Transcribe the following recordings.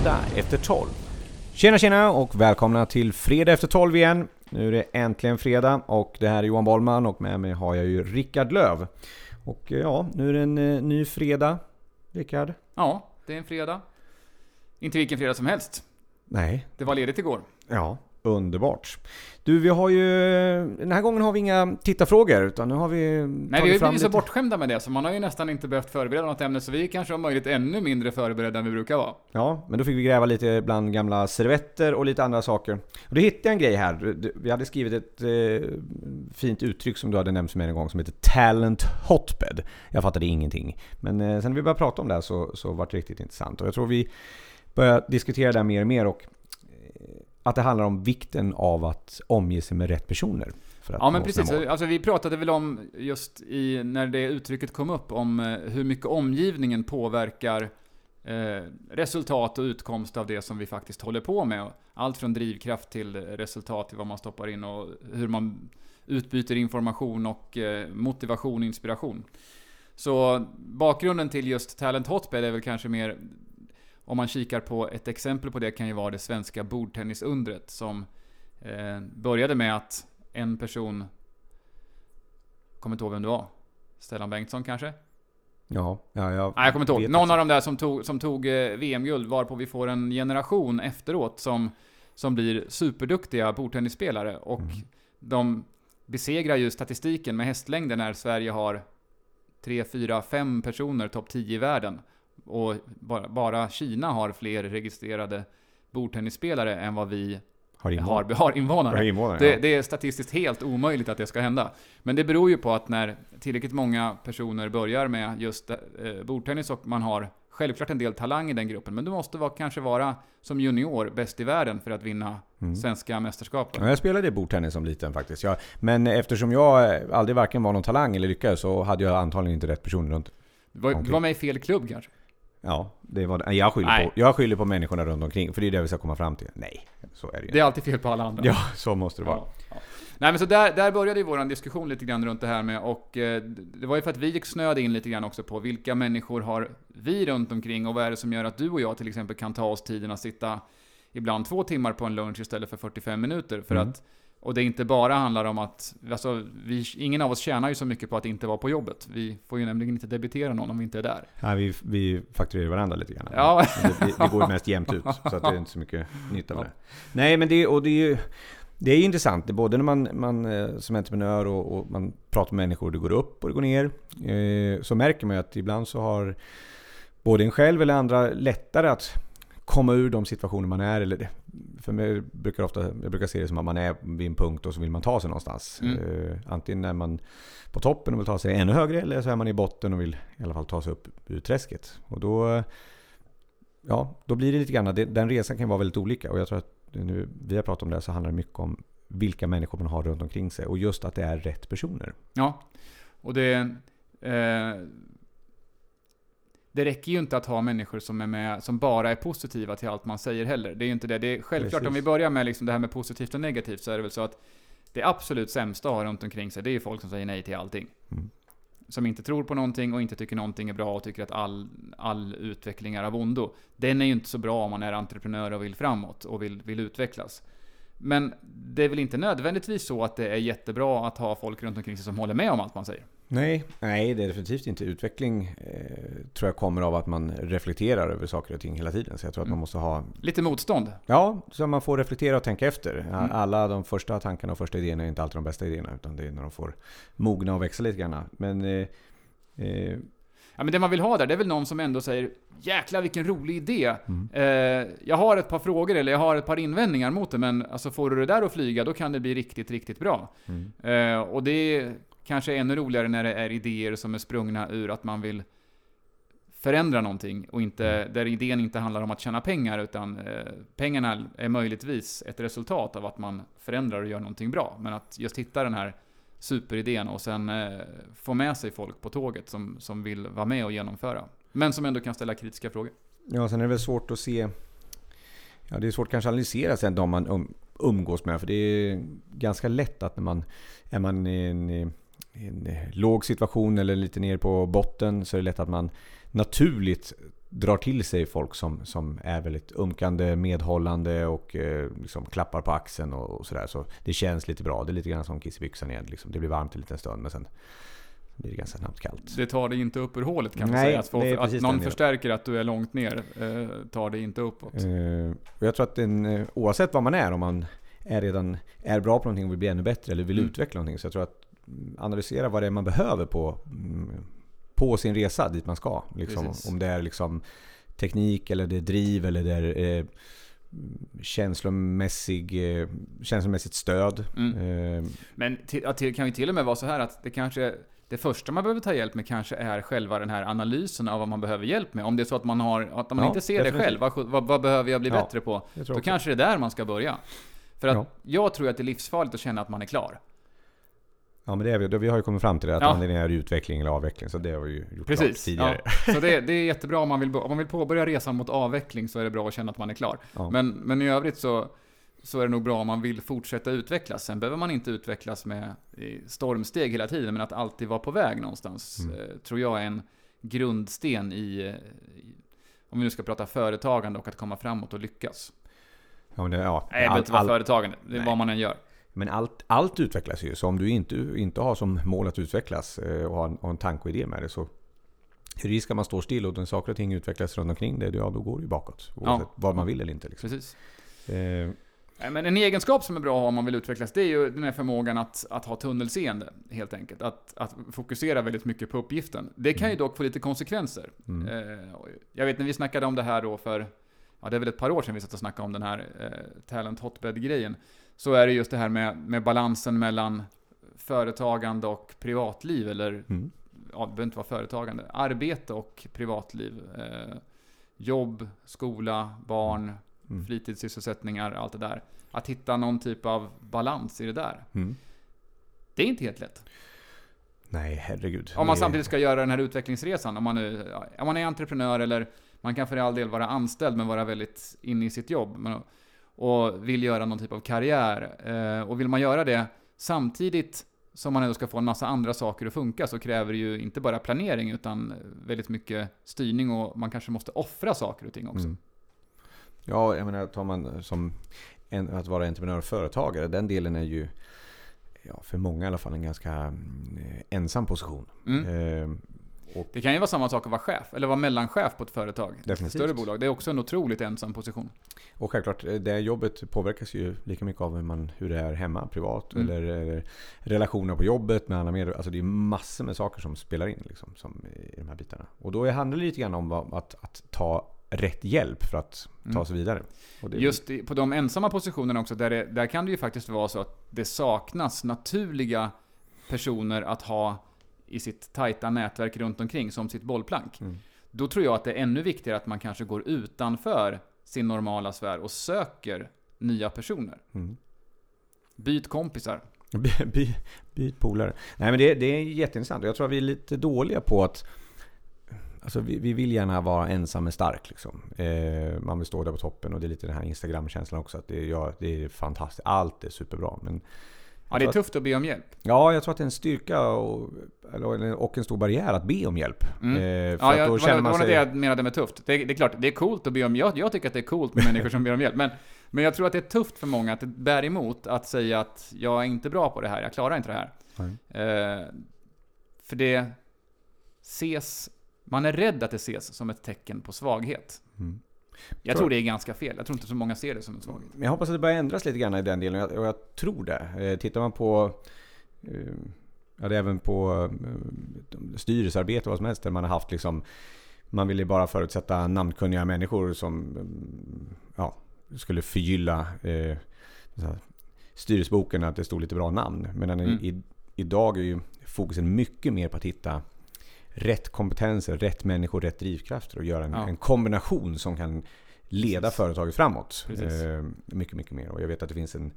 Fredag efter 12. Tjena tjena och välkomna till Fredag efter 12 igen. Nu är det äntligen fredag och det här är Johan Bollman och med mig har jag ju Rickard Löv. Och eh, ja, nu är det en eh, ny fredag. Rickard? Ja, det är en fredag. Inte vilken fredag som helst. Nej. Det var ledigt igår. Ja, underbart. Du, vi har ju... Den här gången har vi inga tittarfrågor utan nu har vi Nej, vi har ju blivit så bortskämda med det så man har ju nästan inte behövt förbereda något ämne så vi är kanske om möjligt ännu mindre förberedda än vi brukar vara. Ja, men då fick vi gräva lite bland gamla servetter och lite andra saker. Och då hittade jag en grej här. Vi hade skrivit ett eh, fint uttryck som du hade nämnt för mig en gång som heter Talent Hotbed. Jag fattade ingenting. Men eh, sen när vi började prata om det här så, så var det riktigt intressant. Och jag tror vi börjar diskutera det här mer och mer och att det handlar om vikten av att omge sig med rätt personer. ja men precis, alltså, vi pratade väl om just i, när det uttrycket kom upp om eh, hur mycket omgivningen påverkar eh, resultat och utkomst av det som vi faktiskt håller på med. Allt från drivkraft till resultat till vad man stoppar in och hur man utbyter information och eh, motivation och inspiration. Så bakgrunden till just Talent Hotbed är väl kanske mer om man kikar på ett exempel på det kan ju vara det svenska bordtennisundret som eh, började med att en person, kommer inte ihåg vem det var, Stellan Bengtsson kanske? Ja, ja jag Nej, jag kommer inte ihåg. Någon av de där som tog, som tog eh, VM-guld, varpå vi får en generation efteråt som, som blir superduktiga bordtennisspelare. Och mm. de besegrar ju statistiken med hästlängder när Sverige har 3, 4, 5 personer topp 10 i världen. Och bara, bara Kina har fler registrerade bordtennisspelare än vad vi har invånare. Har, har invånare. Har invånare det, ja. det, är statistiskt helt omöjligt att det ska hända. Men det beror ju på att när tillräckligt många personer börjar med just eh, bordtennis och man har självklart en del talang i den gruppen, men du måste vara, kanske vara som junior bäst i världen för att vinna mm. svenska mästerskap. Ja, jag spelade bordtennis som liten faktiskt. Jag, men eftersom jag aldrig varken var någon talang eller lyckades så hade jag antagligen inte rätt person runt. Du var, du var med i fel klubb kanske? Ja, det var, jag, skyller på, jag skyller på människorna runt omkring. För det är det vi ska komma fram till. Nej, så är det ju. Det är alltid fel på alla andra. Ja, så måste det vara. Ja, ja. Nej men så där, där började ju våran diskussion lite grann runt det här med och eh, det var ju för att vi gick snöade in lite grann också på vilka människor har vi runt omkring och vad är det som gör att du och jag till exempel kan ta oss tiden att sitta ibland två timmar på en lunch istället för 45 minuter. För mm. att och det inte bara handlar om att, alltså, vi, ingen av oss tjänar ju så mycket på att inte vara på jobbet. Vi får ju nämligen inte debitera någon om vi inte är där. Ja, vi, vi fakturerar varandra lite grann. Ja. Det, det, går ju mest jämnt ut, så att det är inte så mycket nytta med det. Nej, men det, och det är ju... Det är intressant, både när man, man eh, som entreprenör och, och, man pratar med människor, det går upp och det går ner. Eh, så märker man ju att ibland så har både en själv eller andra lättare att komma ur de situationer man är. Eller, för mig brukar ofta, jag brukar se det som att man är vid en punkt och så vill man ta sig någonstans. Mm. Uh, antingen är man på toppen och vill ta sig ännu högre eller så är man i botten och vill i alla fall ta sig upp ur träsket. Och då, ja, då blir det lite grann, den resan kan vara väldigt olika. Och jag tror att nu vi har pratat om det så handlar det mycket om vilka människor man har runt omkring sig. Och just att det är rätt personer. Ja, och det... Eh det räcker ju inte att ha människor som är med, som bara är positiva till allt man säger heller. Det är ju inte det. Det är självklart, Precis. om vi börjar med liksom det här med positivt och negativt, så är det väl så att det absolut sämsta att ha runt omkring sig, det är ju folk som säger nej till allting. Mm. Som inte tror på någonting och inte tycker någonting är bra och tycker att all, all utveckling är av ondo. Den är ju inte så bra om man är entreprenör och vill framåt och vill, vill utvecklas. Men det är väl inte nödvändigtvis så att det är jättebra att ha folk runt omkring sig som håller med om allt man säger? Nej, nej det är definitivt inte. Utveckling eh, tror jag kommer av att man reflekterar över saker och ting hela tiden. Så jag tror att man mm. måste ha... Lite motstånd? Ja, så man får reflektera och tänka efter. Mm. Alla de första tankarna och första idéerna är inte alltid de bästa idéerna. Utan det är när de får mogna och växa lite grann. Men... Eh, eh... Ja, men det man vill ha där, det är väl någon som ändå säger Jäklar vilken rolig idé! Mm. Eh, jag har ett par frågor, eller jag har ett par invändningar mot det, men alltså får du det där att flyga, då kan det bli riktigt, riktigt bra. Mm. Eh, och det kanske ännu roligare när det är idéer som är sprungna ur att man vill förändra någonting och inte, mm. där idén inte handlar om att tjäna pengar utan eh, pengarna är möjligtvis ett resultat av att man förändrar och gör någonting bra. Men att just hitta den här superidén och sen eh, få med sig folk på tåget som, som vill vara med och genomföra. Men som ändå kan ställa kritiska frågor. Ja, sen är det väl svårt att se Ja, det är svårt kanske att analysera sen de man um, umgås med. För det är ganska lätt att när man är man i en en låg situation eller lite ner på botten så är det lätt att man naturligt drar till sig folk som, som är väldigt umkande, medhållande och eh, liksom klappar på axeln och, och sådär. Så det känns lite bra. Det är lite grann som kiss i byxan igen. Liksom. Det blir varmt en liten stund men sen blir det ganska snabbt kallt. Det tar dig inte upp ur hålet kan man Nej, säga. Att, få, att någon den förstärker att du är långt ner eh, tar dig inte uppåt. Eh, och jag tror att en, eh, oavsett vad man är, om man är redan är bra på någonting och vill bli ännu bättre eller vill Mm. utveckla någonting. Så jag tror att analysera vad det är man behöver på, på sin resa dit man ska. Liksom, om det är liksom teknik eller det är driv eller det är eh, känslomässig, eh, känslomässigt stöd. Mm. Eh, Men till, det kan ju till och med vara så här att det kanske det första man behöver ta hjälp med kanske är själva den här analysen av vad man behöver hjälp med. Om det är så att man, har, att man Ja, inte ser det själv, vad, vad, vad behöver jag bli Ja, bättre på? Då också. kanske det är där man ska börja. För att Ja. jag tror att det är livsfarligt att känna att man är klar. Ja men det är vi, vi har ju kommit fram till det att Ja. antingen är utveckling eller avveckling. Så det har vi ju gjort Precis. tidigare. Ja. Så det, det är jättebra om man, vill, om man vill påbörja resan mot avveckling så är det bra att känna att man är klar. Ja. Men, men i övrigt så, så är det nog bra om man vill fortsätta utvecklas. Sen behöver man inte utvecklas med stormsteg hela tiden, men att alltid vara på väg någonstans Mm. eh, tror jag är en grundsten i, om vi nu ska prata företagande och att komma framåt och lyckas. Ja, men det, ja, Nej, det behöver inte vara företagande, det är Nej. vad man än gör. Men allt, allt utvecklas ju. Så om du inte, inte har som mål att utvecklas eh, och har en, har en tanke och idé med det så att man står still och när saker och ting utvecklas runt omkring det, ja då går det ju bakåt. Oavsett vad man vill eller inte. Liksom. Precis. Eh, Men en egenskap som är bra att ha om man vill utvecklas, det är ju den här förmågan att, att ha tunnelseende, helt enkelt. Att, att fokusera väldigt mycket på uppgiften. Det kan ju dock få lite konsekvenser. mm. Eh, jag vet när vi snackade om det här då för, ja det är väl ett par år sedan vi satt och snackade om den här eh, Talent Hotbed-grejen. Så är det just det här med, med balansen mellan företagande och privatliv, eller Mm. ja, det behöver inte vara företagande, arbete och privatliv. Eh, jobb, skola, barn, Mm. fritidssysselsättningar, allt det där. Att hitta någon typ av balans i det där. Mm. Det är inte helt lätt. Nej, herregud. Om man samtidigt ska göra den här utvecklingsresan, om man, nu, om man är entreprenör eller man kan för all del vara anställd men vara väldigt inne i sitt jobb. Men, och vill göra någon typ av karriär. Eh, och vill man göra det samtidigt som man ändå ska få en massa andra saker att funka så kräver det ju inte bara planering utan väldigt mycket styrning och man kanske måste offra saker och ting också. Mm. Ja, jag menar tar man som en, att vara entreprenör och företagare, den delen är ju ja, för många i alla fall en ganska mm, ensam position. Mm. Eh, Det kan ju vara samma sak att vara chef, eller vara mellanchef på ett företag. Ett Definitivt. större bolag. Det är också en otroligt ensam position. Och självklart, eh, det jobbet påverkas ju lika mycket av hur, man, hur det är hemma, privat, Mm. eller, eller relationer på jobbet med andra medarbetare. Alltså det är massor med saker som spelar in liksom, som i de här bitarna. Och då handlar det lite grann om att, att ta rätt hjälp för att ta Mm. sig vidare. Och det, Just i, på de ensamma positionerna också, där, det, där kan det ju faktiskt vara så att det saknas naturliga personer att ha i sitt tajta nätverk runt omkring som sitt bollplank. Mm. Då tror jag att det är ännu viktigare att man kanske går utanför sin normala sfär och söker nya personer. Mm. Byt kompisar. By, by, byt polare. Nej men det, det är jätteintressant. Jag tror att vi är lite dåliga på att Alltså vi, vi vill gärna vara ensam men stark. Liksom. Eh, man vill stå där på toppen och det är lite den här Instagram-känslan också. Att det, ja, det är fantastiskt. Allt är superbra. Men Ja, det är tufft att be om hjälp. Ja, jag tror att det är en styrka och, och en stor barriär att be om hjälp. Mm. Eh, Ja, jag, då det känner man det var sig... det jag menade med tufft. Det, det är klart, det är coolt att be om jag, jag tycker att det är coolt med människor som ber om hjälp. Men, men jag tror att det är tufft för många att det bär emot att säga att jag är inte bra på det här, jag klarar inte det här. Eh, för det ses, man är rädd att det ses som ett tecken på svaghet. Mm. Jag Tror- tror det är ganska fel. Jag tror inte så många ser det som en svaghet. Men jag hoppas att det börjar ändras lite grann i den delen och jag, jag tror det. Eh, tittar man på eh, Ja, det är även på eh, styrelsearbete och vad som helst där man har haft liksom Man ville bara förutsätta namnkunniga människor som mm, ja, skulle förgylla eh, styrelseboken att det stod lite bra namn. Medan Mm. i, idag är ju fokusen mycket mer på att hitta rätt kompetenser, rätt människor, rätt drivkrafter och göra en, Ja. en kombination som kan leda Precis. företaget framåt. Eh, mycket, mycket mer. Och jag vet att det finns en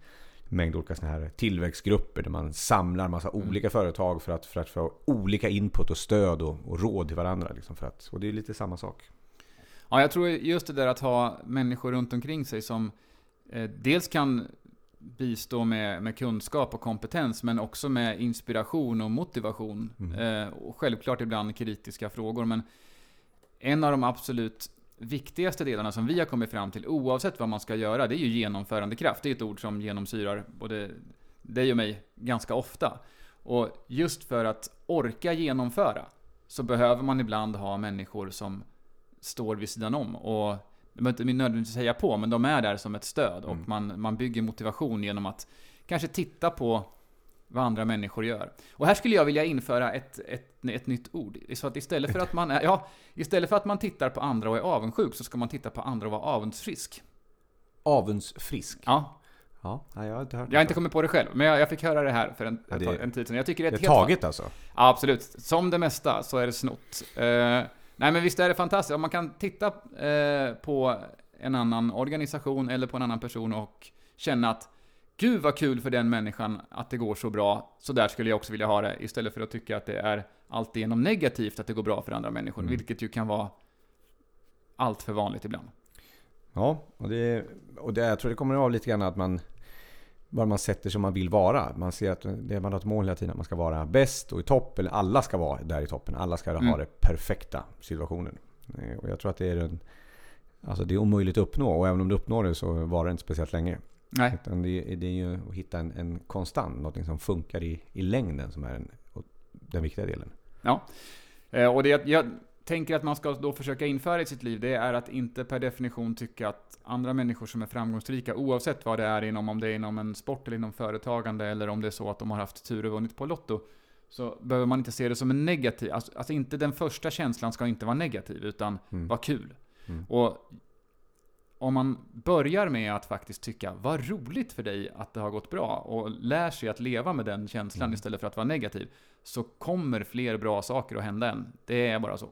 mängd olika såna här tillväxtgrupper där man samlar massa Mm. olika företag för att, för att få olika input och stöd och, och råd till varandra. Liksom för att, och det är lite samma sak. Ja, jag tror just det där att ha människor runt omkring sig som eh, dels kan bistå med, med kunskap och kompetens, men också med inspiration och motivation. Mm. Eh, och självklart ibland kritiska frågor, men en av de absolut viktigaste delarna som vi har kommit fram till, oavsett vad man ska göra, det är ju genomförandekraft. Det är ett ord som genomsyrar både dig och mig ganska ofta. Och just för att orka genomföra så behöver man ibland ha människor som står vid sidan om. Och de behöver inte nödvändigtvis säga på, men de är där som ett stöd. Och Mm. man, man bygger motivation genom att kanske titta på vad andra människor gör. Och här skulle jag vilja införa ett, ett, ett nytt ord. Så att istället för att man är, ja, istället för att man tittar på andra och är avundsjuk så ska man titta på andra och vara avundsfrisk. Avundsfrisk. Ja, Ja, jag har inte hört jag har inte kommit på det själv, men jag, jag fick höra det här för en, Ja, det- en tid sedan. Jag tycker det är Det är helt taget alltså? Ja, absolut. Som det mesta så är det snott. Eh, nej, men visst är det fantastiskt. Om man kan titta eh, på en annan organisation eller på en annan person och känna att Gud vad kul för den människan att det går så bra, så där skulle jag också vilja ha det. Istället för att tycka att det är alltigenom negativt att det går bra för andra människor, Mm. vilket ju kan vara allt för vanligt ibland. Ja, och, det, och det, jag tror det kommer av lite grann att man var man sätter som man vill vara. Man ser att det man har ett mål hela tiden, att man ska vara bäst och i topp. Eller alla ska vara där i toppen. Alla ska Mm. ha det perfekta situationen. Eh, Och jag tror att det är en, Alltså det är omöjligt att uppnå och även om du uppnår det så var det inte speciellt länge. Nej, Utan det, det är ju att hitta en, en konstant, något som funkar i, i längden som är en, den viktiga delen. Ja. Eh, Och det jag tänker att man ska då försöka införa i sitt liv, det är att inte per definition tycka att andra människor som är framgångsrika, oavsett vad det är inom, om det är inom en sport eller inom företagande, eller om det är så att de har haft tur och vunnit på Lotto, så behöver man inte se det som en negativ, alltså, alltså inte den första känslan ska inte vara negativ, utan Mm. vara kul. Mm. Och om man börjar med att faktiskt tycka, vad roligt för dig att det har gått bra, och lär sig att leva med den känslan Mm. istället för att vara negativ, så kommer fler bra saker att hända än. Det är bara så.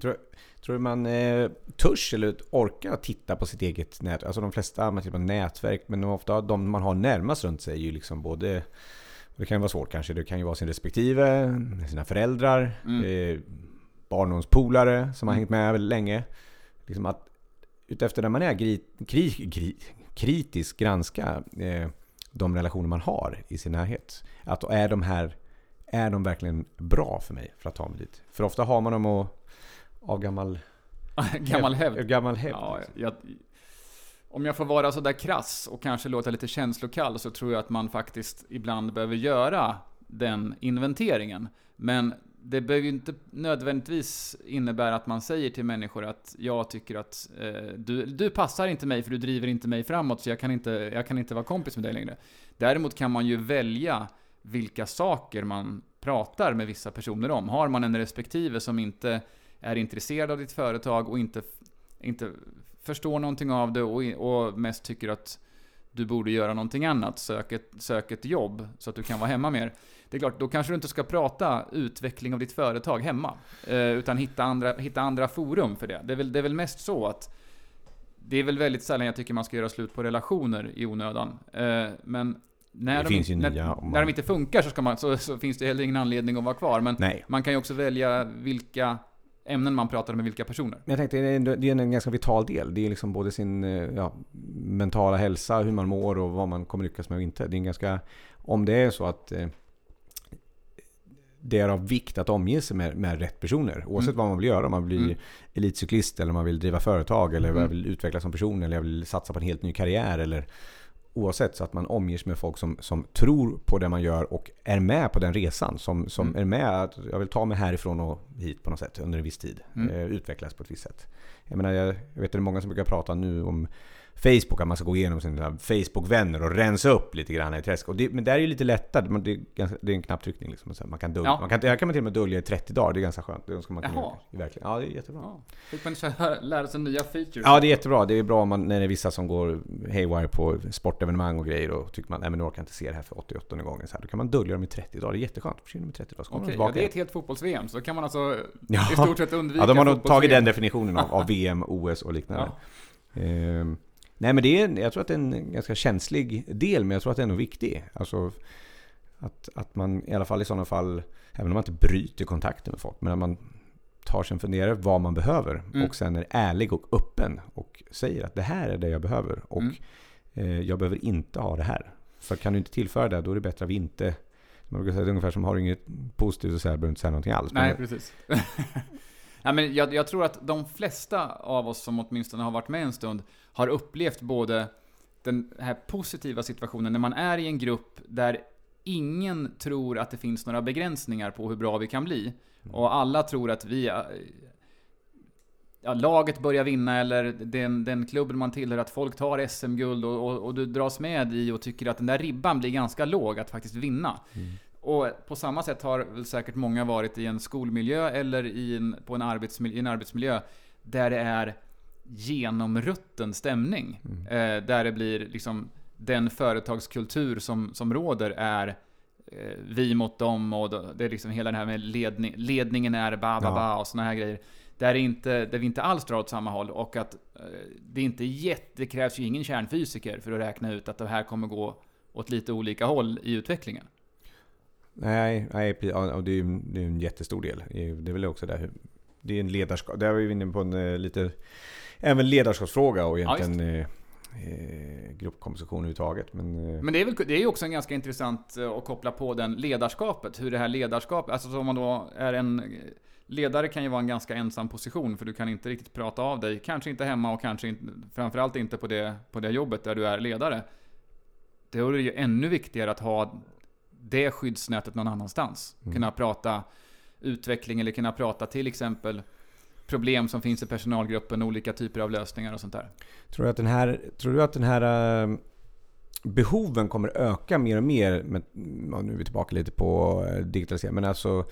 Tror, tror du man eh, törs eller orkar titta på sitt eget nät? Alltså de flesta man tittar på nätverk, men ofta de man har närmast runt sig är ju liksom både det kan ju vara svårt kanske. Det kan ju vara sin respektive, sina föräldrar, Mm. eh, barndomspolare som har Mm. hängt med väldigt länge. Liksom att utefter när man är gri, kri, kri, kritisk granska eh, de relationer man har i sin närhet. Att är de här är de verkligen bra för mig för att ta mig dit? För ofta har man dem och, av gammal Gammal hävd. Gammal hävd. Ja, liksom. jag, om jag får vara sådär krass och kanske låta lite känslokall så tror jag att man faktiskt ibland behöver göra den inventeringen. Men det behöver ju inte nödvändigtvis innebära att man säger till människor att jag tycker att eh, du, du passar inte mig för du driver inte mig framåt så jag kan, inte, jag kan inte vara kompis med dig längre. Däremot kan man ju välja vilka saker man pratar med vissa personer om. Har man en respektive som inte är intresserad av ditt företag och inte, inte förstår någonting av det och, och mest tycker att du borde göra någonting annat, sök ett, sök ett jobb så att du kan vara hemma mer. Det är klart, då kanske du inte ska prata utveckling av ditt företag hemma, eh, utan hitta andra, hitta andra forum för det. Det är, väl, det är väl mest så att det är väl väldigt sällan jag tycker man ska göra slut på relationer i onödan. Eh, men när, de, när, nya man- när de inte funkar så, ska man, så, så finns det heller ingen anledning att vara kvar. Men Nej. man kan ju också välja vilka ämnen man pratar med vilka personer. Jag tänkte, det är en- det är en ganska vital del. Det är liksom både sin eh, ja, mentala hälsa, hur man mår och vad man kommer lyckas med och inte. Det är en ganska... Om det är så att eh, det är av vikt att omge sig med, med rätt personer. Oavsett Mm. vad man vill göra. Om man blir Mm. elitcyklist eller man vill driva företag eller Mm. jag vill utvecklas som person eller jag vill satsa på en helt ny karriär. Eller, oavsett så att man omger sig med folk som, som tror på det man gör och är med på den resan. Som, som Mm. är med att jag vill ta mig härifrån och hit på något sätt under en viss tid. Mm. Eh, utvecklas på ett visst sätt. Jag menar, jag, jag vet att det är många som brukar prata nu om Facebook, att man ska gå igenom sina Facebook-vänner och rensa upp lite grann i träsk. Och det, men det är ju lite lättare, det är, ganska, det är en knapptryckning. Liksom. Man kan dölja, Ja. man kan, här kan man till och med dölja i 30 dagar, det är ganska skönt. Det önskar man kunde Jaha. göra. Verkligen. Ja, det är jättebra. Ja. Fick man lära sig nya features? Ja, det är jättebra. Det är bra om man, när det är vissa som går haywire på sportevenemang och grejer och tycker man, nej men nu orkar jag inte se det här för 88 gången. Så här, då kan man dölja dem i 30 dagar. Det är jätteskönt. Försvinner de i 30 dagar, så kommer Okej, de ja, tillbaka. det är ett helt fotbolls-VM, så då kan man alltså Ja. i stort sett undvika Ja, de har nog tagit den definitionen av, av VM, OS och liknande. Ehm, nej men det är, jag tror att det är en ganska känslig del, men jag tror att det är nog viktig. Alltså att, att man i alla fall i sådana fall, även om man inte bryter kontakten med folk, men att man tar sig en funderare vad man behöver Mm. och sen är ärlig och öppen och säger att det här är det jag behöver och Mm. eh, jag behöver inte ha det här. För kan du inte tillföra det, då är det bättre att vi inte man brukar säga det är ungefär som har du inget positivt att säga, behöver du inte säga någonting alls. Nej, Men- precis. Ja, men jag, jag tror att de flesta av oss som åtminstone har varit med en stund har upplevt både den här positiva situationen när man är i en grupp där ingen tror att det finns några begränsningar på hur bra vi kan bli. Och alla tror att vi... Ja, laget börjar vinna eller den, den klubben man tillhör, att folk tar SM-guld och, och, och, du dras med i och tycker att den där ribban blir ganska låg att faktiskt vinna. Mm. Och på samma sätt har väl säkert många varit i en skolmiljö eller i en, på en, arbetsmiljö, en arbetsmiljö där det är genomrutten stämning. Mm. Eh, där det blir liksom den företagskultur som, som råder är eh, vi mot dem och det är liksom hela det här med ledning, ledningen är ba ba ba och såna här grejer. Där, inte, där vi inte alls drar åt samma håll och att eh, det inte jätte, det krävs ju ingen kärnfysiker för att räkna ut att det här kommer gå åt lite olika håll i utvecklingen. Nej, nej och det är ju det är en jättestor del. Det är väl också där, det är en ledarskap, där var vi inne på en eh, lite, även ledarskapsfråga och egentligen ja, eh, gruppkomposition överhuvudtaget. Men, eh. men det är väl det är ju också en ganska intressant eh, att koppla på den ledarskapet. Hur det här ledarskapet, alltså om man då är en Ledare kan ju vara en ganska ensam position för du kan inte riktigt prata av dig. Kanske inte hemma och kanske inte, framförallt inte på det, på det jobbet där du är ledare. Då är det ju ännu viktigare att ha det skyddsnätet någon annanstans. Mm. Kunna prata utveckling eller kunna prata till exempel problem som finns i personalgruppen, olika typer av lösningar och sånt där. Tror du att den här, tror du att den här ehm, behoven kommer öka mer och mer? Med, nu är vi tillbaka lite på eh, digitalisering, men alltså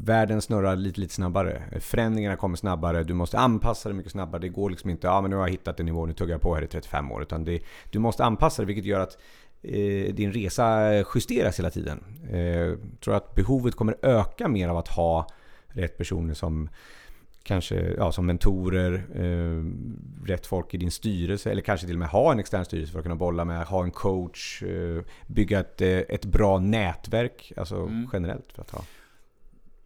världen snurrar lite, lite snabbare. Förändringarna kommer snabbare, du måste anpassa dig mycket snabbare. Det går liksom inte, ja men nu har jag hittat en nivå, nu tuggar jag på här i 35 år. Utan det, du måste anpassa dig, vilket gör att eh, din resa eh, justeras hela tiden. Eh, tror att behovet kommer öka mer av att ha rätt personer som kanske ja, som mentorer, eh, rätt folk i din styrelse eller kanske till och med ha en extern styrelse för att kunna bolla med, ha en coach, eh, bygga ett, eh, ett bra nätverk, alltså mm. generellt för att ha.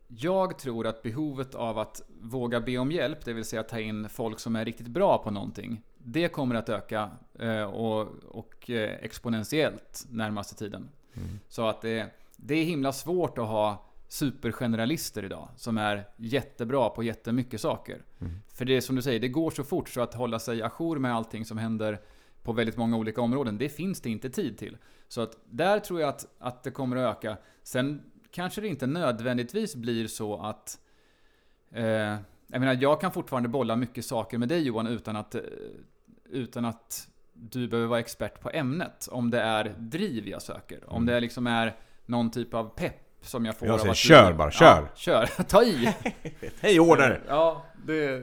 Jag tror att behovet av att våga be om hjälp, det vill säga ta in folk som är riktigt bra på någonting, det kommer att öka eh, och, och eh, exponentiellt närmaste tiden. Mm. Så att det, det är himla svårt att ha supergeneralister idag som är jättebra på jättemycket saker. Mm. För det är som du säger, det går så fort så att hålla sig ajour med allting som händer på väldigt många olika områden, det finns det inte tid till. Så att där tror jag att, att det kommer att öka. Sen kanske det inte nödvändigtvis blir så att... Eh, jag menar, jag kan fortfarande bolla mycket saker med dig Johan utan att, eh, utan att du behöver vara expert på ämnet. Om det är driv jag söker. Mm. Om det liksom är någon typ av pepp som jag får jag säger, kör du, bara, kör! Ja, kör, ta i! Hej order! Ja, det,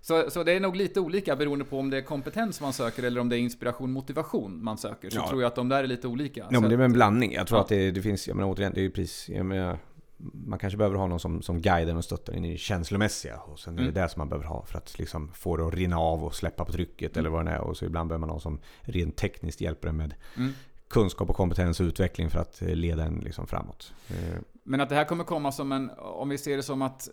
så, så det är nog lite olika beroende på om det är kompetens man söker eller om det är inspiration, motivation man söker. Så ja. tror jag att de där är lite olika. Ja, men det är en blandning. Jag tror ja. att det, det, finns, jag menar återigen, det är ju jag menar, man kanske behöver ha någon som, som guider och stöttar in i det känslomässiga. Och sen mm. är det det som man behöver ha för att liksom få det att rinna av och släppa på trycket mm. eller vad det är. Och så ibland behöver man någon som rent tekniskt hjälper en med mm. Kunskap och kompetens och utveckling för att leda en liksom framåt. Eh. Men att det här kommer komma som en, om vi ser det som att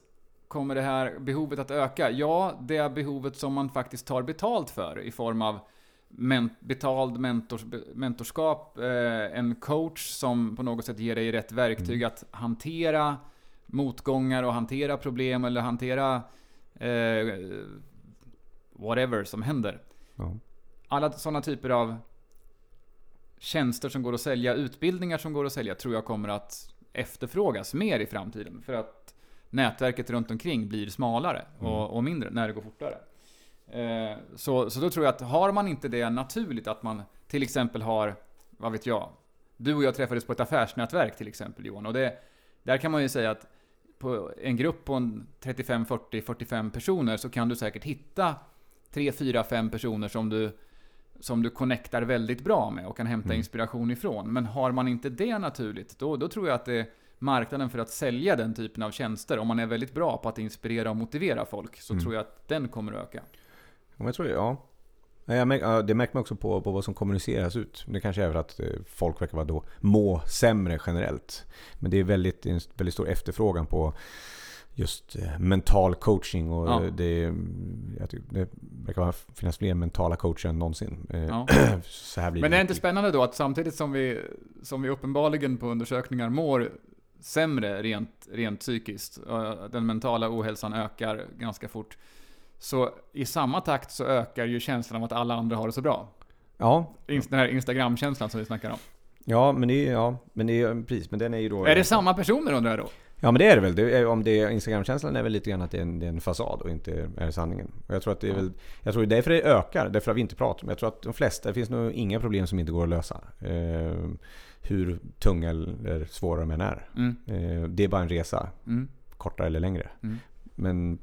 kommer det här behovet att öka? Ja, det är behovet som man faktiskt tar betalt för i form av men, betald mentors, mentorskap, eh, en coach som på något sätt ger dig rätt verktyg mm. att hantera motgångar och hantera problem eller hantera eh, whatever som händer. Ja. Alla sådana typer av tjänster som går att sälja, utbildningar som går att sälja, tror jag kommer att efterfrågas mer i framtiden. För att nätverket runt omkring blir smalare och, mm. och mindre när det går fortare. Eh, så, så då tror jag att har man inte det naturligt att man till exempel har, vad vet jag, du och jag träffades på ett affärsnätverk till exempel Johan. Och det, där kan man ju säga att på en grupp på en 35, 40, 45 personer så kan du säkert hitta 3, 4, 5 personer som du som du connectar väldigt bra med och kan hämta mm. inspiration ifrån. Men har man inte det naturligt, då, då tror jag att det marknaden för att sälja den typen av tjänster, om man är väldigt bra på att inspirera och motivera folk, så mm. tror jag att den kommer att öka. Ja, jag tror ja. Jag det märker man också på, på vad som kommuniceras ut. Det kanske är för att eh, folk verkar vara då må sämre generellt. Men det är väldigt, en väldigt stor efterfrågan på just eh, mental coaching. Och ja. det, det verkar finnas fler mentala coacher än någonsin. Eh, ja. Så här blir Men det är inte spännande då att samtidigt som vi, som vi uppenbarligen på undersökningar mår sämre rent, rent psykiskt. Den mentala ohälsan ökar ganska fort. Så i samma takt så ökar ju känslan av att alla andra har det så bra. Ja. Den här Instagram-känslan som vi snackar om. Ja, men det är, ja, men det är precis, men den är ju då... Är det samma personer undrar jag då? Ja men det är det väl. Det är, om det är Instagram-känslan är väl lite grann att det är en, det är en fasad och inte är sanningen. Och jag tror att det är väl... Jag tror det är därför det ökar, därför att vi inte pratar om Jag tror att de flesta, det finns nog inga problem som inte går att lösa. Eh, hur tunga eller svåra de än är. Mm. Eh, det är bara en resa. Mm. Kortare eller längre. Mm. Men,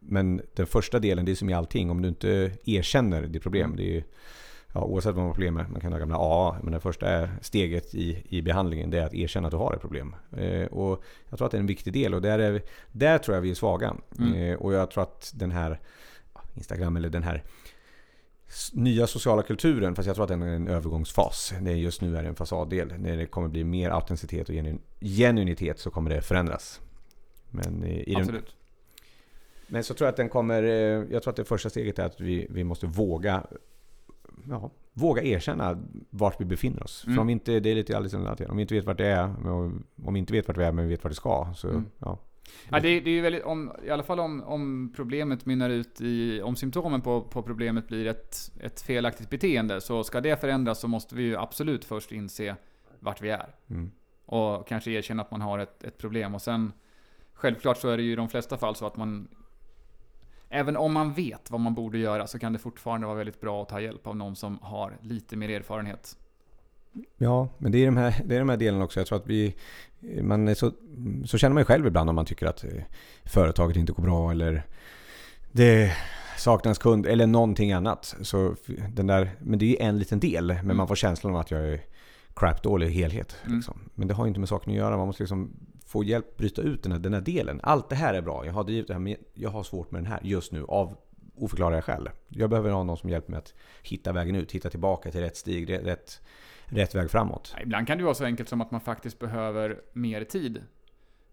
men den första delen, det är som i allting. Om du inte erkänner ditt problem. Mm. Det är, ja, oavsett vad man har problem med, man kan ha gamla AA, men det första steget i, i behandlingen det är att erkänna att du har ett problem. Eh, och jag tror att det är en viktig del och där, är, där tror jag vi är svaga. Mm. Eh, och jag tror att den här Instagram eller den här nya sociala kulturen, fast jag tror att den är en övergångsfas. Det just nu är det en fasaddel. När det kommer bli mer autenticitet och genuinitet så kommer det förändras. Men i Absolut. Den, men så tror jag att den kommer... Eh, jag tror att det första steget är att vi, vi måste våga ja, våga erkänna vart vi befinner oss. Mm. För om vi inte, det är lite alldeles Om vi inte vet vart det är, om vi inte vet vart vi är men vi vet vart det ska. Så, mm. ja. Ja, det, det är ju väldigt, om, i alla fall om, om problemet mynnar ut i, om symptomen på, på problemet blir ett, ett felaktigt beteende, så ska det förändras så måste vi ju absolut först inse vart vi är. Mm. Och kanske erkänna att man har ett, ett problem. Och sen, självklart så är det ju i de flesta fall så att man Även om man vet vad man borde göra så kan det fortfarande vara väldigt bra att ta hjälp av någon som har lite mer erfarenhet. Ja, men det är de här, det är de här delarna också. Jag tror att vi... Man så, så känner man ju själv ibland om man tycker att eh, företaget inte går bra eller det saknas kund eller någonting annat. Så den där, men det är ju en liten del. Men mm. man får känslan av att jag är crap-dålig helhet. Mm. Liksom. Men det har ju inte med saken att göra. Man måste liksom få hjälp bryta ut den här, den här delen. Allt det här är bra. Jag har drivit det här, men jag har svårt med den här just nu av oförklarliga skäl. Jag behöver ha någon som hjälper mig att hitta vägen ut, hitta tillbaka till rätt stig, rätt, rätt väg framåt. Ibland kan det vara så enkelt som att man faktiskt behöver mer tid.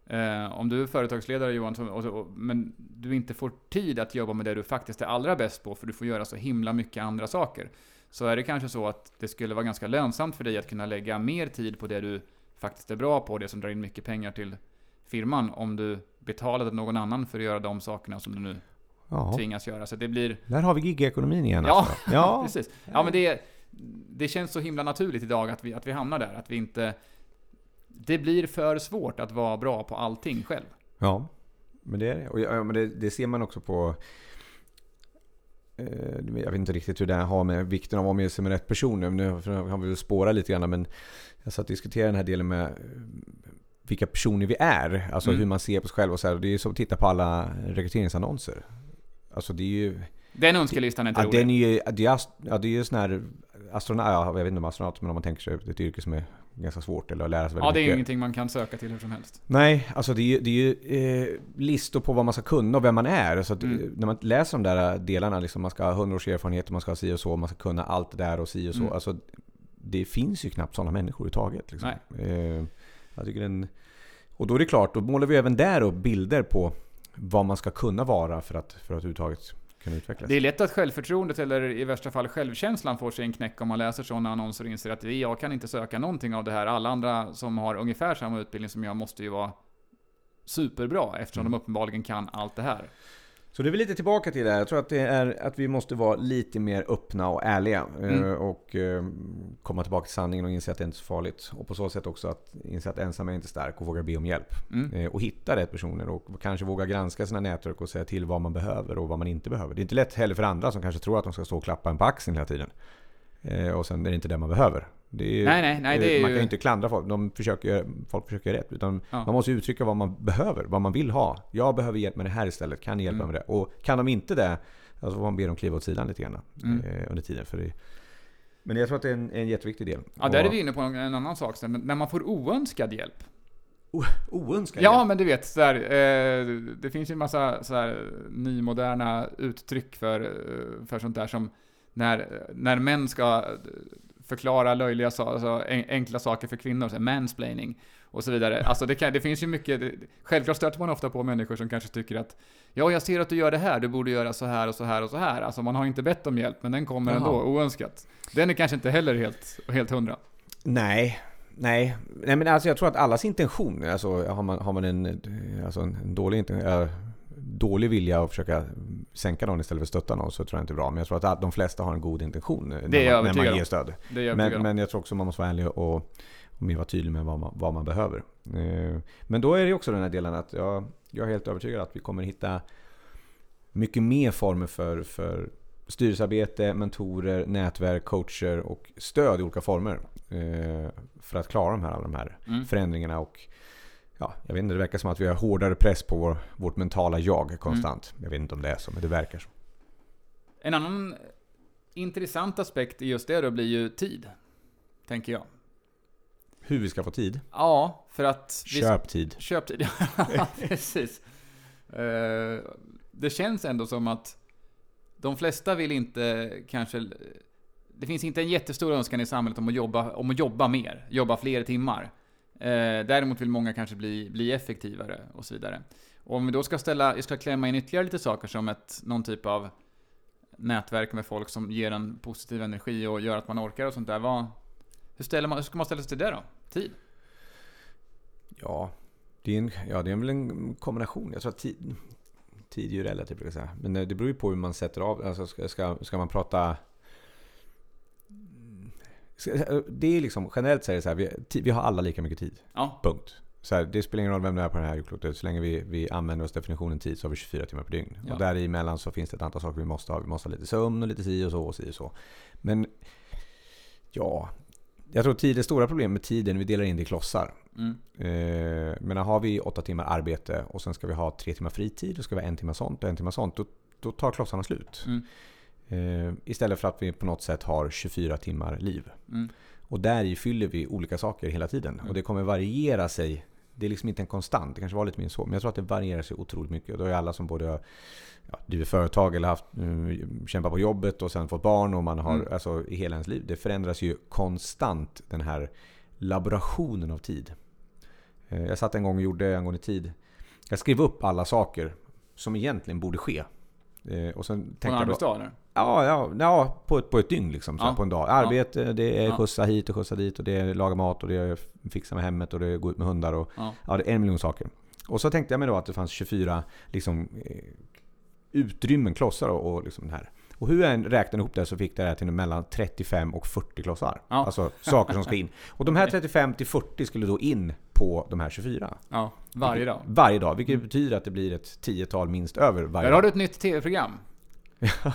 Eh, om du är företagsledare Johan, och, och, men du inte får tid att jobba med det du faktiskt är allra bäst på, för du får göra så himla mycket andra saker. Så är det kanske så att det skulle vara ganska lönsamt för dig att kunna lägga mer tid på det du faktiskt är bra på, det som drar in mycket pengar till firman, om du betalade någon annan för att göra de sakerna som du nu ja. tvingas göra. Så det blir... Där har vi gigekonomin igen ja, alltså. ja, precis. Ja, men det, det känns så himla naturligt idag att vi, att vi hamnar där. Att vi inte... Det blir för svårt att vara bra på allting själv. Ja, men det är det. Och ja, men det, det ser man också på eh, jag vet inte riktigt hur det har med vikten av att vara med sig med rätt personer. Nu har vi väl spårat lite grann men jag satt och diskuterade den här delen med eh, vilka personer vi är. Alltså mm. hur man ser på sig själv och så här. Det är som att titta på alla rekryteringsannonser. Alltså det är ju... Den önskelistan är inte ja, rolig. Den är ju, det är, ja, det är ju sån här astronaut, ja, jag vet inte om astronaut, men om man tänker sig ett yrke som är ganska svårt eller att lära sig väldigt Ja, det är mycket. ingenting man kan söka till hur som helst. Nej, alltså det är ju, det är ju eh, listor på vad man ska kunna och vem man är. Så mm. när man läser de där delarna, liksom, man ska ha 100 års erfarenhet, man ska ha si och så, man ska kunna allt det där och si och så. Mm. Alltså, det finns ju knappt sådana människor överhuvudtaget. Liksom. Eh, jag tycker den, och då är det klart, då målar vi även där upp bilder på vad man ska kunna vara för att, för att överhuvudtaget kunna utvecklas. Det är lätt att självförtroendet, eller i värsta fall självkänslan, får sig en knäck om man läser sådana annonser och inser att jag kan inte söka någonting av det här. Alla andra som har ungefär samma utbildning som jag måste ju vara superbra eftersom mm. de uppenbarligen kan allt det här. Så det är väl lite tillbaka till det här. Jag tror att det är att vi måste vara lite mer öppna och ärliga. Eh, mm. Och eh, komma tillbaka till sanningen och inse att det inte är så farligt. Och på så sätt också att inse att ensam är inte stark och våga be om hjälp. Mm. Eh, och hitta rätt personer och kanske våga granska sina nätverk och säga till vad man behöver och vad man inte behöver. Det är inte lätt heller för andra som kanske tror att de ska stå och klappa en på axeln hela tiden. Och sen är det inte det man behöver. Är, nej, nej, nej, det är man kan ju inte klandra folk. De försöker, folk försöker göra rätt. Utan ja. Man måste uttrycka vad man behöver, vad man vill ha. Jag behöver hjälp med det här istället. Kan ni hjälpa mm. med det? Och kan de inte det, så får man be dem kliva åt sidan lite grann mm. eh, under tiden. För det, men jag tror att det är en, en jätteviktig del. Ja, där är vi inne på en, annan sak. När man får oönskad hjälp. O, oönskad Ja, men du vet, så där, eh, det finns ju en massa så här, nymoderna uttryck för, eh, för sånt där som när, när män ska förklara löjliga alltså enkla saker för kvinnor, så mansplaining och så vidare. Alltså det, kan, det finns ju mycket, det, självklart stöter man ofta på människor som kanske tycker att Ja, jag ser att du gör det här, du borde göra så här och så här och så här. Alltså man har inte bett om hjälp, men den kommer Jaha. ändå oönskat. Den är kanske inte heller helt, helt hundra. Nej, nej, nej men alltså jag tror att allas intention, alltså har man, har man en, alltså en dålig, äh, dålig vilja att försöka sänka någon istället för att stötta någon så tror jag inte är bra. Men jag tror att de flesta har en god intention när, man, när man ger stöd. Jag Men, men jag tror också man måste vara ärlig och, och mer vara tydlig med vad man, vad man behöver. Eh, Men då är det också den här delen att jag, jag är helt övertygad att vi kommer hitta mycket mer former för, för styrelsearbete, mentorer, nätverk, coacher och stöd i olika former. eh, För att klara de här, alla de här Mm. förändringarna. Och, ja, jag vet inte, det verkar som att vi har hårdare press på vår, vårt mentala jag konstant. Jag vet inte om det är så, men det verkar så. En annan intressant aspekt i just det då blir ju tid. Tänker jag. Hur vi ska få tid? Ja, för att... vi- Köp tid. Köp tid. Ja, precis. Eh, Det känns ändå som att de flesta vill inte kanske... Det finns inte en jättestor önskan i samhället om att jobba, om att jobba mer, jobba fler timmar. Eh, Däremot vill många kanske bli, bli effektivare och så vidare. Och om vi då ska ställa, jag ska klämma in ytterligare lite saker som ett, någon typ av nätverk med folk som ger en positiv energi och gör att man orkar och sånt där. Vad, hur, ställer man, hur ska man ställa sig till det då? Tid? Ja, det är, en, ja, det är väl en kombination. Jag tror att tid, tid är ju relativt, brukar jag säga. Men eh, det beror ju på hur man sätter av. Alltså ska, ska, ska man prata... Ska- Det är liksom, generellt är det så här, vi, vi har alla lika mycket tid. Ja, Punkt. Så här, det spelar ingen roll vem det är på det här jordklotet. Så länge vi, vi använder oss definitionen tid så har vi 24 timmar per dygn. Ja. Och däremellan så finns det ett antal saker vi måste ha. Vi måste ha lite sömn och lite si och så och si och så. Men ja, jag tror tid, det stora problemet med tiden, vi delar in det i klossar. mm. Eh, men har vi åtta timmar arbete och sen ska vi ha tre timmar fritid och ska vi ha en timme sånt och en timme sånt. Då, då tar klossarna slut. Mm. Eh, istället för att vi på något sätt har 24 timmar liv. Mm. Och där fyller vi olika saker hela tiden. Mm. Och det kommer variera sig. Det är liksom inte en konstant. Det kanske var lite mer så. Men jag tror att det varierar sig otroligt mycket. Och då är alla som både har ja, drivit företag eller haft, mm, kämpat på jobbet och sen fått barn och man har Mm. alltså, i hela ens liv. Det förändras ju konstant den här laborationen av tid. Eh, Jag satt en gång och gjorde angående tid. Jag skrev upp alla saker som egentligen borde ske. Eh, Och sen På en arbetsdag? Ja, ja, ja på, ett, på ett dygn liksom. Så Ja. På en dag. Arbete, det är Ja. skjutsa hit och skjutsa dit och det är laga mat och det är fixa med hemmet och det är gå ut med hundar och Ja. ja, det är en miljon saker. Och så tänkte jag mig då att det fanns 24 liksom, eh, utrymmen, klossar och, och liksom det här. Och hur jag än räknade ihop det så fick det här till mellan 35 och 40 klossar. Ja. Alltså saker som ska in. Och de här 35 till 40 skulle då in på de här 24. Ja, varje dag. Varje dag, vilket betyder att det blir ett tiotal minst över varje Där har dag. du ett nytt tv-program.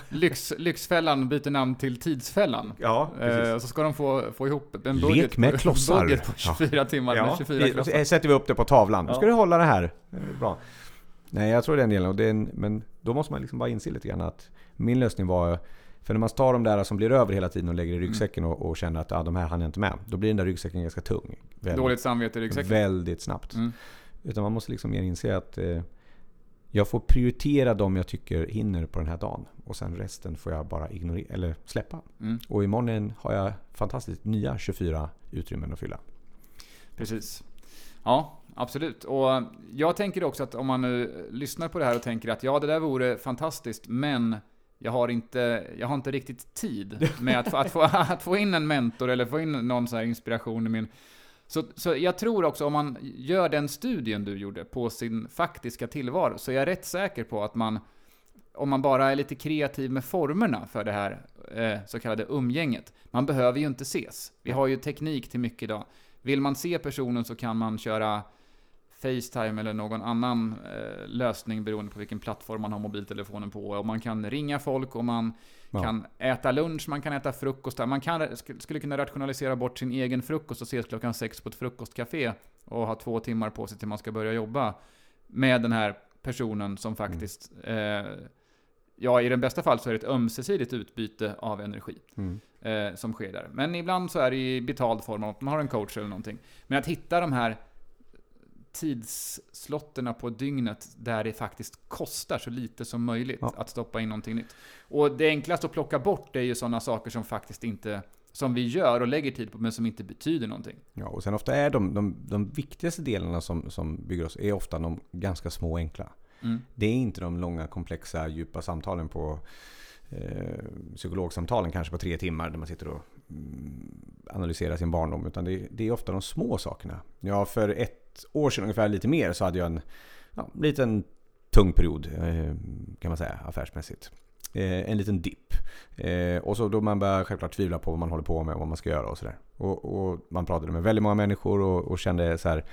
Lyx, Lyxfällan byter namn till Tidsfällan. Ja. Eh, så ska de få, få ihop en Lek budget, med på, klossar. budget på 24 timmar med 24 vi- klossar. så sätter vi upp det på tavlan. Nu Ja. ska du hålla det här. Det är Bra. Nej, jag tror den delen. Och det är en, men då måste man liksom bara inse lite grann att min lösning var... För när man tar de där som blir över hela tiden och lägger i ryggsäcken och, och känner att ah, de här hann jag inte med. Då blir den där ryggsäcken ganska tung. Väldigt, Dåligt samvete i ryggsäcken. väldigt snabbt. Mm. Utan man måste liksom mer inse att eh, jag får prioritera de jag tycker hinner på den här dagen. Och sen resten får jag bara ignorera, eller släppa. Mm. Och imorgon har jag fantastiskt nya 24 utrymmen att fylla. Precis. Ja, absolut. Och jag tänker också att om man nu lyssnar på det här och tänker att ja, det där vore fantastiskt, men jag har inte, jag har inte riktigt tid med att, få- att, få, att få in en mentor eller få in någon så här inspiration i min... Så, så jag tror också om man gör den studien du gjorde på sin faktiska tillvaro, så är jag rätt säker på att man, om man bara är lite kreativ med formerna för det här eh, så kallade umgänget, man behöver ju inte ses. Vi har ju teknik till mycket idag. Vill man se personen så kan man köra Facetime eller någon annan eh, lösning beroende på vilken plattform man har mobiltelefonen på. Och man kan ringa folk och man Ja. kan äta lunch, man kan äta frukost. Man kan, sk- skulle kunna rationalisera bort sin egen frukost och ses klockan sex på ett frukostcafé och ha två timmar på sig till man ska börja jobba med den här personen som faktiskt eh, Ja, i den bästa fall så är det ett ömsesidigt utbyte av energi Mm. eh, som sker där. Men ibland så är det i betald form, att man har en coach eller någonting. Men att hitta de här tidslotterna på dygnet där det faktiskt kostar så lite som möjligt Ja. att stoppa in någonting nytt. Och det enklaste att plocka bort är ju sådana saker som faktiskt inte, som vi gör och lägger tid på, men som inte betyder någonting. Ja, och sen ofta är de, de, de viktigaste delarna som, som bygger oss är ofta de ganska små och enkla. Mm. Det är inte de långa, komplexa, djupa samtalen på eh, psykologsamtalen kanske på tre timmar där man sitter och analysera sin barndom. Utan det, det, är ofta de små sakerna. Ja, för ett år sedan ungefär, lite mer, så hade jag en ja, liten tung period eh, kan man säga affärsmässigt. Eh, en liten dipp. Eh, och så då man börjar självklart tvivla på vad man håller på med och vad man ska göra och sådär. Och, och, man pratade med väldigt många människor och, och kände så här,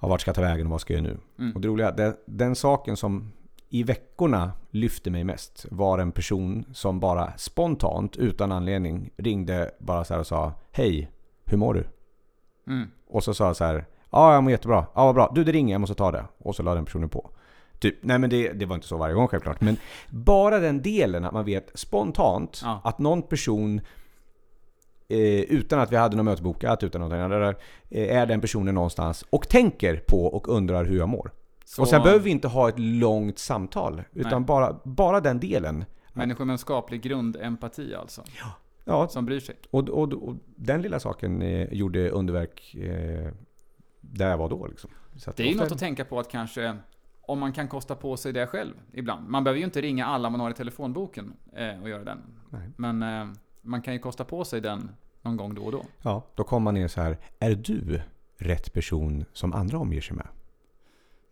ja, vart ska jag ta vägen och vad ska jag göra nu? Mm. Och det roliga, den, den saken som i veckorna lyfte mig mest var en person som bara spontant, utan anledning, ringde bara så och sa Hej, hur mår du? Mm. Och så sa jag så här Ja, jag mår jättebra. Ja, vad bra. Du, det ringer, jag måste ta det. Och så la den personen på. Typ, nej men det, det var inte så varje gång självklart. Men bara den delen att man vet spontant ja. att någon person eh, utan att vi hade något möte bokat, utan någonting annat, eh, är den personen någonstans och tänker på och undrar hur jag mår. Så... Och sen behöver vi inte ha ett långt samtal, utan bara, bara den delen. Människor med en skaplig grundempati alltså? Ja. ja. Som bryr sig? Och, och, och den lilla saken eh, gjorde underverk eh, där jag var då. Liksom. det är ju något att tänka på att kanske om man kan kosta på sig det själv ibland. Man behöver ju inte ringa alla man har i telefonboken eh, och göra den. Nej. Men eh, man kan ju kosta på sig den någon gång då och då. Ja, då kommer man ner så här. Är du rätt person som andra omger sig med?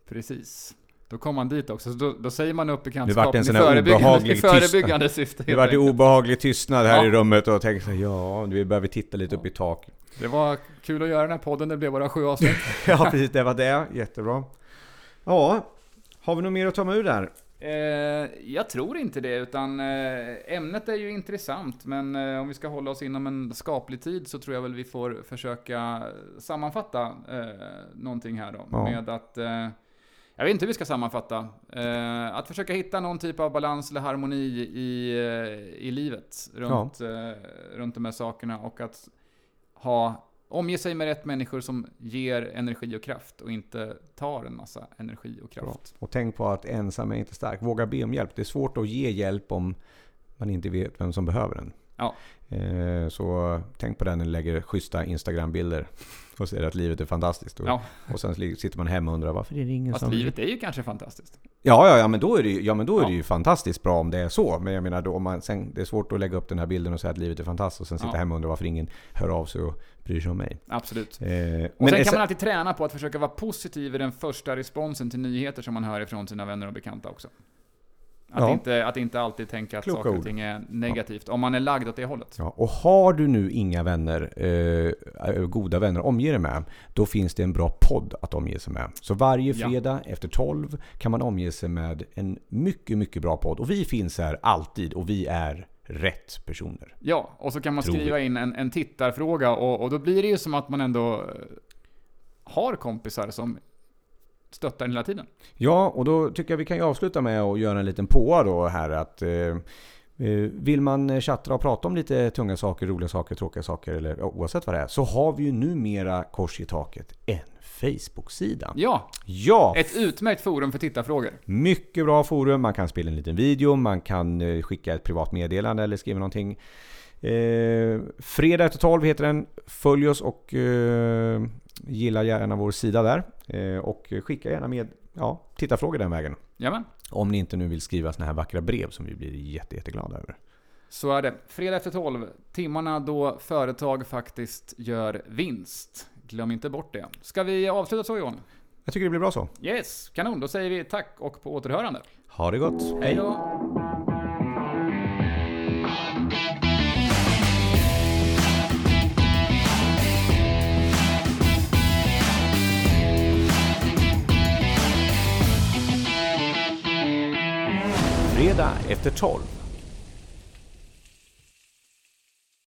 Precis. Då kommer man dit också, så då, då säger man upp bekantskapen i förebyggande, i förebyggande syfte. Det vart en obehaglig tystnad här ja. i rummet och tänkte så här, ja, vi behöver titta lite ja. upp i tak. Det var kul att göra den här podden, det blev bara sju avsnitt. ja, precis, det var det. Jättebra. Ja, har vi något mer att ta med ur där? Eh, jag tror inte det, utan eh, ämnet är ju intressant, men eh, om vi ska hålla oss inom en skaplig tid så tror jag väl vi får försöka sammanfatta eh, någonting här då. Ja. Med att, jag vet inte hur vi ska sammanfatta. Att försöka hitta någon typ av balans eller harmoni i, i livet runt, ja. runt de här sakerna och att ha Omge sig med rätt människor som ger energi och kraft och inte tar en massa energi och kraft. Bra. Och tänk på att ensam är inte stark. Våga be om hjälp. Det är svårt att ge hjälp om man inte vet vem som behöver den. Ja. Eh, så tänk på det när ni lägger schyssta Instagram-bilder och säger att livet är fantastiskt. Och, ja. och sen sitter man hemma och undrar varför är det ingen Fast som... livet är ju kanske fantastiskt. Ja, ja, ja men då är det ju, ja, men då är det ju fantastiskt bra om det är så. Men jag menar, då, om man, sen, det är svårt att lägga upp den här bilden och säga att livet är fantastiskt och sen sitta ja. hemma och undra varför ingen hör av sig och bryr sig om mig. Absolut. Eh, och sen kan man alltid träna på att försöka vara positiv i den första responsen till nyheter som man hör ifrån sina vänner och bekanta också. Att, ja. inte, att inte alltid tänka att Kloka saker och ting är negativt, ja. om man är lagd åt det hållet. Ja, och har du nu inga vänner, eh, goda vänner att omge dig med, då finns det en bra podd att omge sig med. Så varje fredag efter 12 kan man omge sig med en mycket, mycket bra podd. Och vi finns här alltid och vi är rätt personer. Ja, och så kan man skriva in en, en tittarfråga och, och då blir det ju som att man ändå eh, har kompisar som stöttar hela tiden. Ja, och då tycker jag vi kan ju avsluta med att göra en liten påa då här att eh, eh vill man chatta och prata om lite tunga saker, roliga saker, tråkiga saker eller oavsett vad det är så har vi ju numera kors i taket en Facebook-sida. Ja! Ja! Ett utmärkt forum för tittarfrågor. Mycket bra forum. Man kan spela en liten video, man kan eh, skicka ett privat meddelande eller skriva någonting. Eh, fredag efter 12 heter den. Följ oss och eh, gilla gärna vår sida där. Eh, och skicka gärna med ja, tittarfrågor den vägen. Jamen. Om ni inte nu vill skriva såna här vackra brev som vi blir jätte, jätteglada över. Så är det. Fredag efter 12, timmarna då företag faktiskt gör vinst. Glöm inte bort det. Ska vi avsluta så Johan? Jag tycker det blir bra så. Yes, kanon. Då säger vi tack och på återhörande. Ha det gott. Hej då. Fredag efter 12